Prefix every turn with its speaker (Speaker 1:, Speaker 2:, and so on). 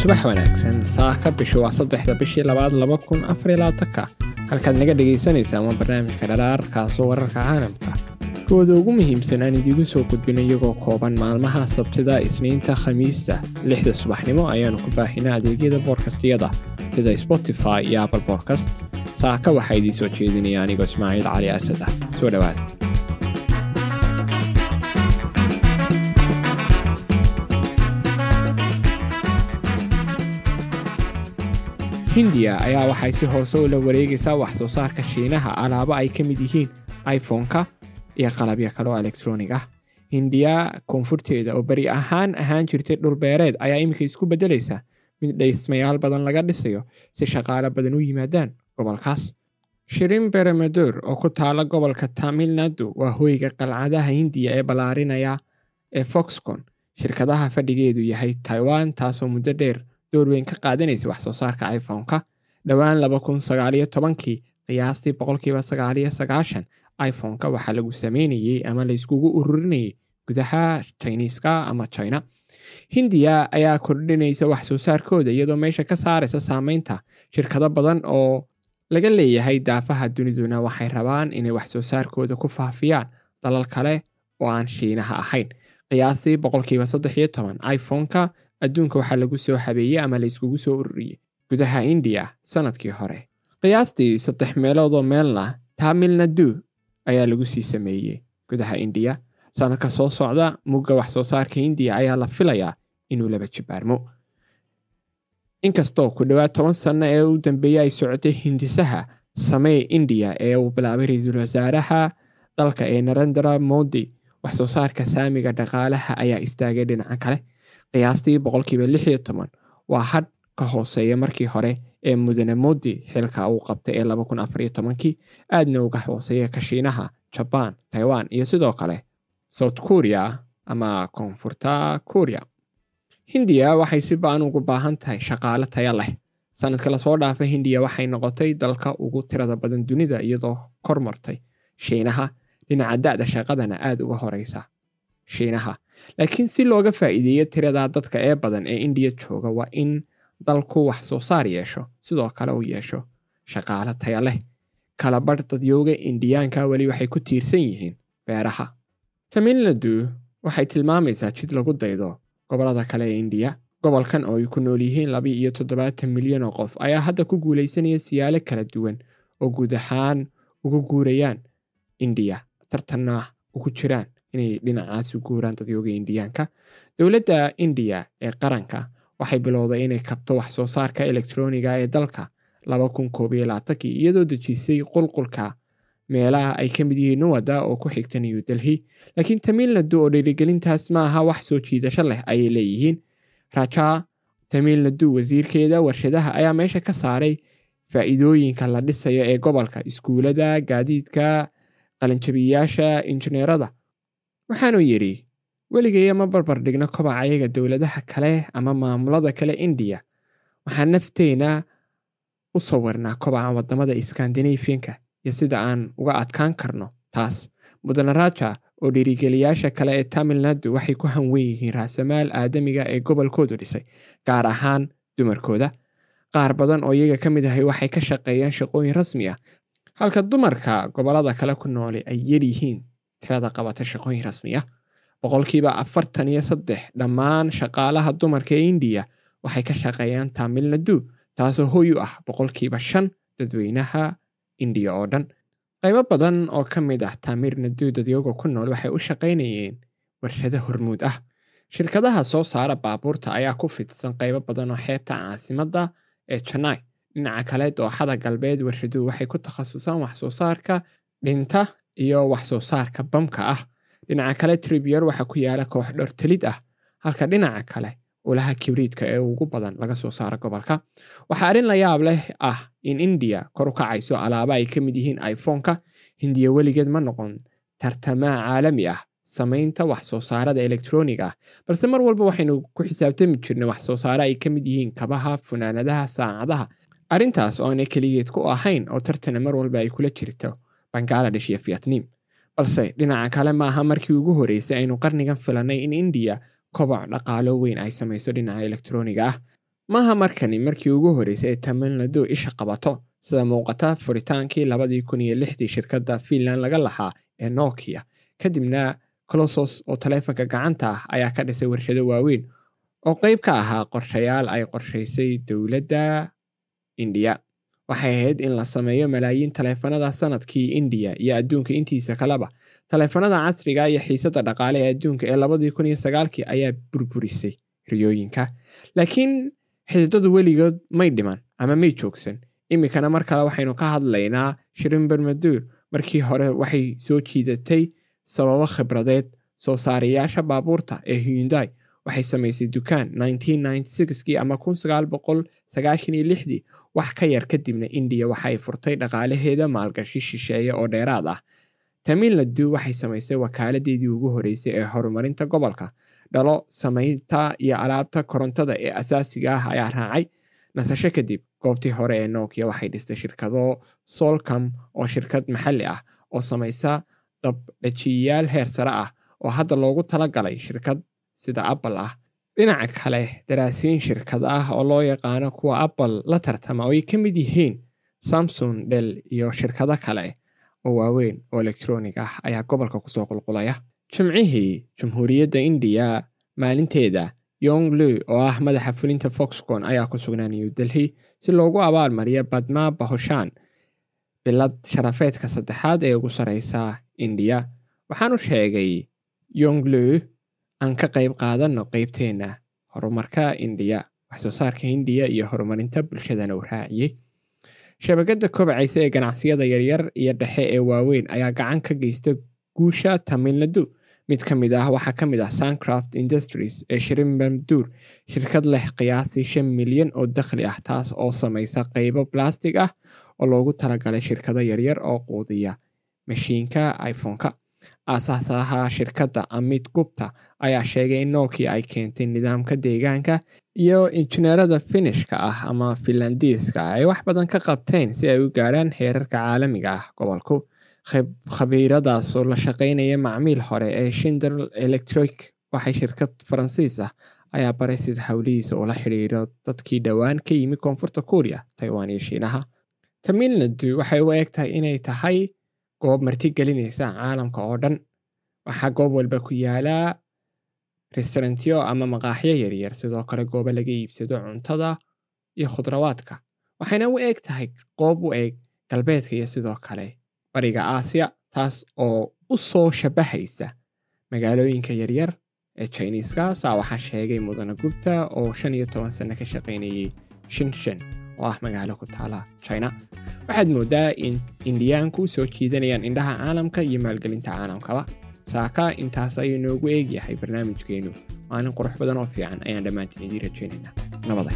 Speaker 1: subax wanaagsan saaka bishu waa saddexda bishii labaad laba kun afar labaatanka halkaad naga dhegaysanaysaa waa barnaamijka dharaarkaasoo wararka caalamka. Kuwooda ugu muhiimsan aan idiigu soo gudbin iyagoo kooban maalmaha sabtida isniinta khamiista. Lixda subaxnimo ayaanu ku baahinaa adeegyada boodkastiyada sida spotify iyo apple bodkast saaka waxaa idiin soo jeedinaya anigoo ismaaciil cali asad ah soo dhowaad hindiya ayaa waxay si hoose ula wareegaysaa wax soo saarka shiinaha. Alaabo ay ka mid yihiin iphone-ka iyo qalabyo kale oo elektronig ah. Hindiya koonfurteeda oo beri ahaan ahaan jirtay dhulbeereed ayaa iminka isku beddelaysa mid dhismayaal badan laga dhisayo si shaqaalo badan u yimaadaan gobolkaas. Shirin beremadur oo ku taala gobolka tamil nadu waa hoyga qalcadaha hindiya ee ballaarinaya ee foxcon shirkadaha fadhigeedu yahay taiwan taasoo muddo dheer door weyn ka qaadanaysa wax soo saarka iphone-ka dhowaan laba kun sagaaliyo tobankii qiyaastii boqolkiiba sagaaliyo sagaashan iphone-ka waxaa lagu sameynayey ama la iskugu ururinayay gudaha chiniiska ama china. Hindiya ayaa kordhinaysa wax soo saarkooda iyadoo meesha ka saaraysa saameynta shirkado badan oo laga leeyahay daafaha duniduna waxay rabaan inay wax soo saarkooda ku faafiyaan dalal kale oo aan shiinaha ahayn qiyaastii boqolkiiba saddex iyo toban iphone-ka adduunka waxaa lagu soo habeeyey ama la iskugu soo ururiyey gudaha indiya sannadkii hore. Qiyaastii saddex meeloodoo meelna tamil nadu ayaa lagu sii sameeyey gudaha indiya. Sannadka soo socda mugga wax soo saarka hindiya ayaa la filayaa inuu laba jibaarmo. Inkastoo ku dhowaad toban sanno ee u dambeeyey ay socotay hindisaha samee indiya ee uu bilaabay ra'iisul wasaaraha dalka ee narendra modi wax soo saarka saamiga dhaqaalaha ayaa istaagay dhinaca kale qiyaastii boqolkiiba lix iyo toban waa hadh ka hooseeya markii hore ee mudane modi xilka uu qabtay ee laba kun afar iyo tobankii aadna uga hooseeya ka shiinaha jabaan taiwan iyo sidoo kale south korea ama koonfurta korea. Hindiya waxay si ba'an ugu baahan tahay shaqaale taya leh. Sanadka la soo dhaafa hindiya waxay noqotay dalka ugu tirada badan dunida iyadoo kor martay shiinaha. Dhinaca da-da shaqadana aada uga horeysa shiinaha laakiin si looga faa'iideeyo tirada dadka ee badan ee indiya jooga waa in dalku wax soo saar yeesho sidoo kale uu yeesho shaqaale taya leh. Kala badh dadyooga indiyaanka weli waxay ku tiirsan yihiin beeraha. Tamilnadu waxay tilmaamaysaa jid lagu daydo gobollada kale ee indiya. Gobolkan oo ay ku nool yihiin laba iyo toddobaatan milyan oo qof ayaa hadda ku guulaysanaya siyaalo kala duwan oo guud ahaan uga guurayaan indiya tartanna ugu jiraan inay dhinacaas u guuraan dadyooga indiyaanka. Dowladda indiya ee qaranka waxay bilowday inay kabto wax soo saarka elektroniga ee dalka laba kun koob iyo iyadoo dejisay qulqulka meelaha ay ka mid yihiin nuwada oo ku xigta new delhi. Laakiin tamilnadu oo dhiirigelintaas ma aha wax soo jiidasho leh ayay leeyihiin. Raja tamilnadu wasiirkeeda warshadaha ayaa meesha ka saaray faa'iidooyinka la dhisayo ee gobolka iskuulada gaadiidka qalinjabiyayaasha injineerada waxaanuu yidhi weligaya ma barbar dhigno kobaca ayaga dowladaha kale ama maamulada kale indiya. Waxaan nafteena u sawirnaa kobaca waddamada skandinafianka iyo sida aan uga adkaan karno taas mudane raja oo dhiirigeliyaasha kale ee tamil nadu waxay ku hanwen yihiin raasamaal aadamiga ee gobolkoodu dhisay gaar ahaan dumarkooda. Qaar badan oo iyaga ka mid ahay waxay ka shaqeeyaan shaqooyin rasmi ah halka dumarka gobollada kale ku nooli ay yaryihiin tirada qabata shaqooyin rasmi ah boqolkiiba afartan iyo saddex dhammaan shaqaalaha dumarka ee indiya waxay ka shaqeeyaan tamil nadu taasoo hoy u ah boqolkiiba shan dadweynaha indiya oo dhan. Qaybo badan oo ka mid ah tamir nadu dadyoga ku nool waxay u shaqaynayeen warshado hormuud ah. Shirkadaha soo saara baabuurta ayaa ku fidsan qaybo badan oo xeebta caasimadda ee janai dhinaca kale dooxada galbeed warshaduhu waxay ku takhasusaan wax soo saarka dhinta iyo wax soo saarka bamka ah. Dhinaca kale tribyer waxaa ku yaalla koox dhortelid ah halka dhinaca kale ulaha kibriidka ee ugu badan laga soo saaro gobolka. Waxaa arrin la yaab leh ah in indiya kor u kacayso alaaba ay ka mid yihiin iphone-ka. Hindiya weligeed ma noqon tartamaa caalami ah samaynta wax soo saarada elektroniga ah. Balse mar walba waxaynu ku xisaabtami jirnay wax soo saare ay ka mid yihiin kabaha funaanadaha saacadaha. Arrintaas oo aanay keligeed ku ahayn oo tartana mar walba ay kula jirto bangaladesh iyo vietnam balse dhinaca kale maaha markii ugu horreysay aynu qarnigan filannay in indiya koboc dhaqaalo weyn ay samayso dhinaca elektroniga ah. Maaha markani markii ugu horreysay ee tamilnadu isha qabato sida muuqata furitaankii labadii kun iyo lixdii shirkadda finland laga lahaa ee nokia. Kadibna colosos oo taleefanka gacanta ah ayaa ka dhisay warshado waaweyn oo qeyb ka ahaa qorshayaal ay qorshaysay dowladda indiya waxay ahayd in la sameeyo malaayiin taleefanada sannadkii indiya iyo adduunka intiisa kaleba taleefanada casriga iyo xiisadda dhaqaale ee adduunka ee labadii kun iyo sagaalkii ayaa burburisay riyooyinka. Laakiin xididadu weligood may dhiman ama may joogsan. Iminkana mar kale waxaynu ka hadlaynaa shirin bermaduur markii hore waxay soo jiidatay sababo khibradeed soo saarayaasha baabuurta ee hyundai waxay samaysay dukaan ama wax ka yar kadibna indiya waxay furtay dhaqaalaheeda maalgashi shisheeye oo dheeraad ah. Tamilnadu waxay samaysay wakaaladeedii ugu horreysay ee horumarinta gobolka. Dhalo samaynta iyo alaabta korontada ee asaasiga ah ayaa raacay. Nasasho kadib goobtii hore ee nokia waxay dhistay shirkado solcom oo shirkad maxalli ah oo samaysa dabdhajiyayaal heer sare ah oo hadda loogu talagalay shirkad sida apple ah. Dhinaca kale daraasiin shirkad ah oo loo yaqaano kuwa apple la tartama oo ay ka mid yihiin. Samsung del iyo shirkado kale oo waaweyn oo elektronig ah ayaa gobolka ku soo qulqulaya. Jimcihii jamhuuriyadda indiya maalinteeda yong lu oo ah madaxa fulinta foxcon ayaa ku sugnaa new delhi si loogu abaalmariyo badma bahoshan bilad sharafeedka saddexaad ee ugu sareysa indiya waxaanu sheegay yonglu aan ka qayb qaadanno qeybteenna horumarka indiya waxsoo saarka hindiya iyo horumarinta bulshadana uu raaciyey. Shabakadda kobcaysa ee ganacsiyada yaryar iyo dhexe ee waaweyn ayaa gacan ka geysta guusha tamilnadu mid ka mid ah waxaa ka mid ah suncraft industries ee shirinbamduur shirkad leh qiyaasii shan milyan oo dakhli ah taas oo samaysa qeybo plastig ah oo loogu talagalay shirkado yaryar oo quudiya mashiinka iphone-ka aasaasaha shirkadda amit gupta ayaa sheegay in nokia ay keentay nidaamka deegaanka iyo injineerada finishka ah ama finlandiiska ay wax badan ka qabteen si ay u gaaraan heerarka caalamiga ah gobolku. Khabiiradaas oo la shaqaynaya macmiil hore ee shinder electric waxay shirkad faransiis ah ayaa baray sida howlihiisa ula xidhiiro dadkii dhowaan ka yimi koonfurta kuuriya taiwan iyo shiinaha. Tamilnadu waxay u eg tahay inay tahay goob martigelinaysa caalamka oo dhan waxaa goob walba ku yaalaa restaurantyo ama maqaaxyo yaryar. Sidoo kale goobo laga iibsado cuntada iyo khudrawaadka waxayna u eg tahay goob u eg galbeedka iyo sidoo kale bariga aasiya taas oo u soo shabahaysa magaalooyinka yaryar ee jiniiska saa waxaa sheegay mudane gubta oo shan iyo toban sano ka shaqaynayay shinshan oo ah magaalo ku taala china waxaad moodaa in indiyaanku soo jiidanayaan indhaha caalamka iyo maalgelinta caalamkaba saaka intaas ayuu noogu eegyahay barnaamijkeennu maalin qurux badan oo fiican ayaan dhammaantiin idiin rajaynaynaa. Nabada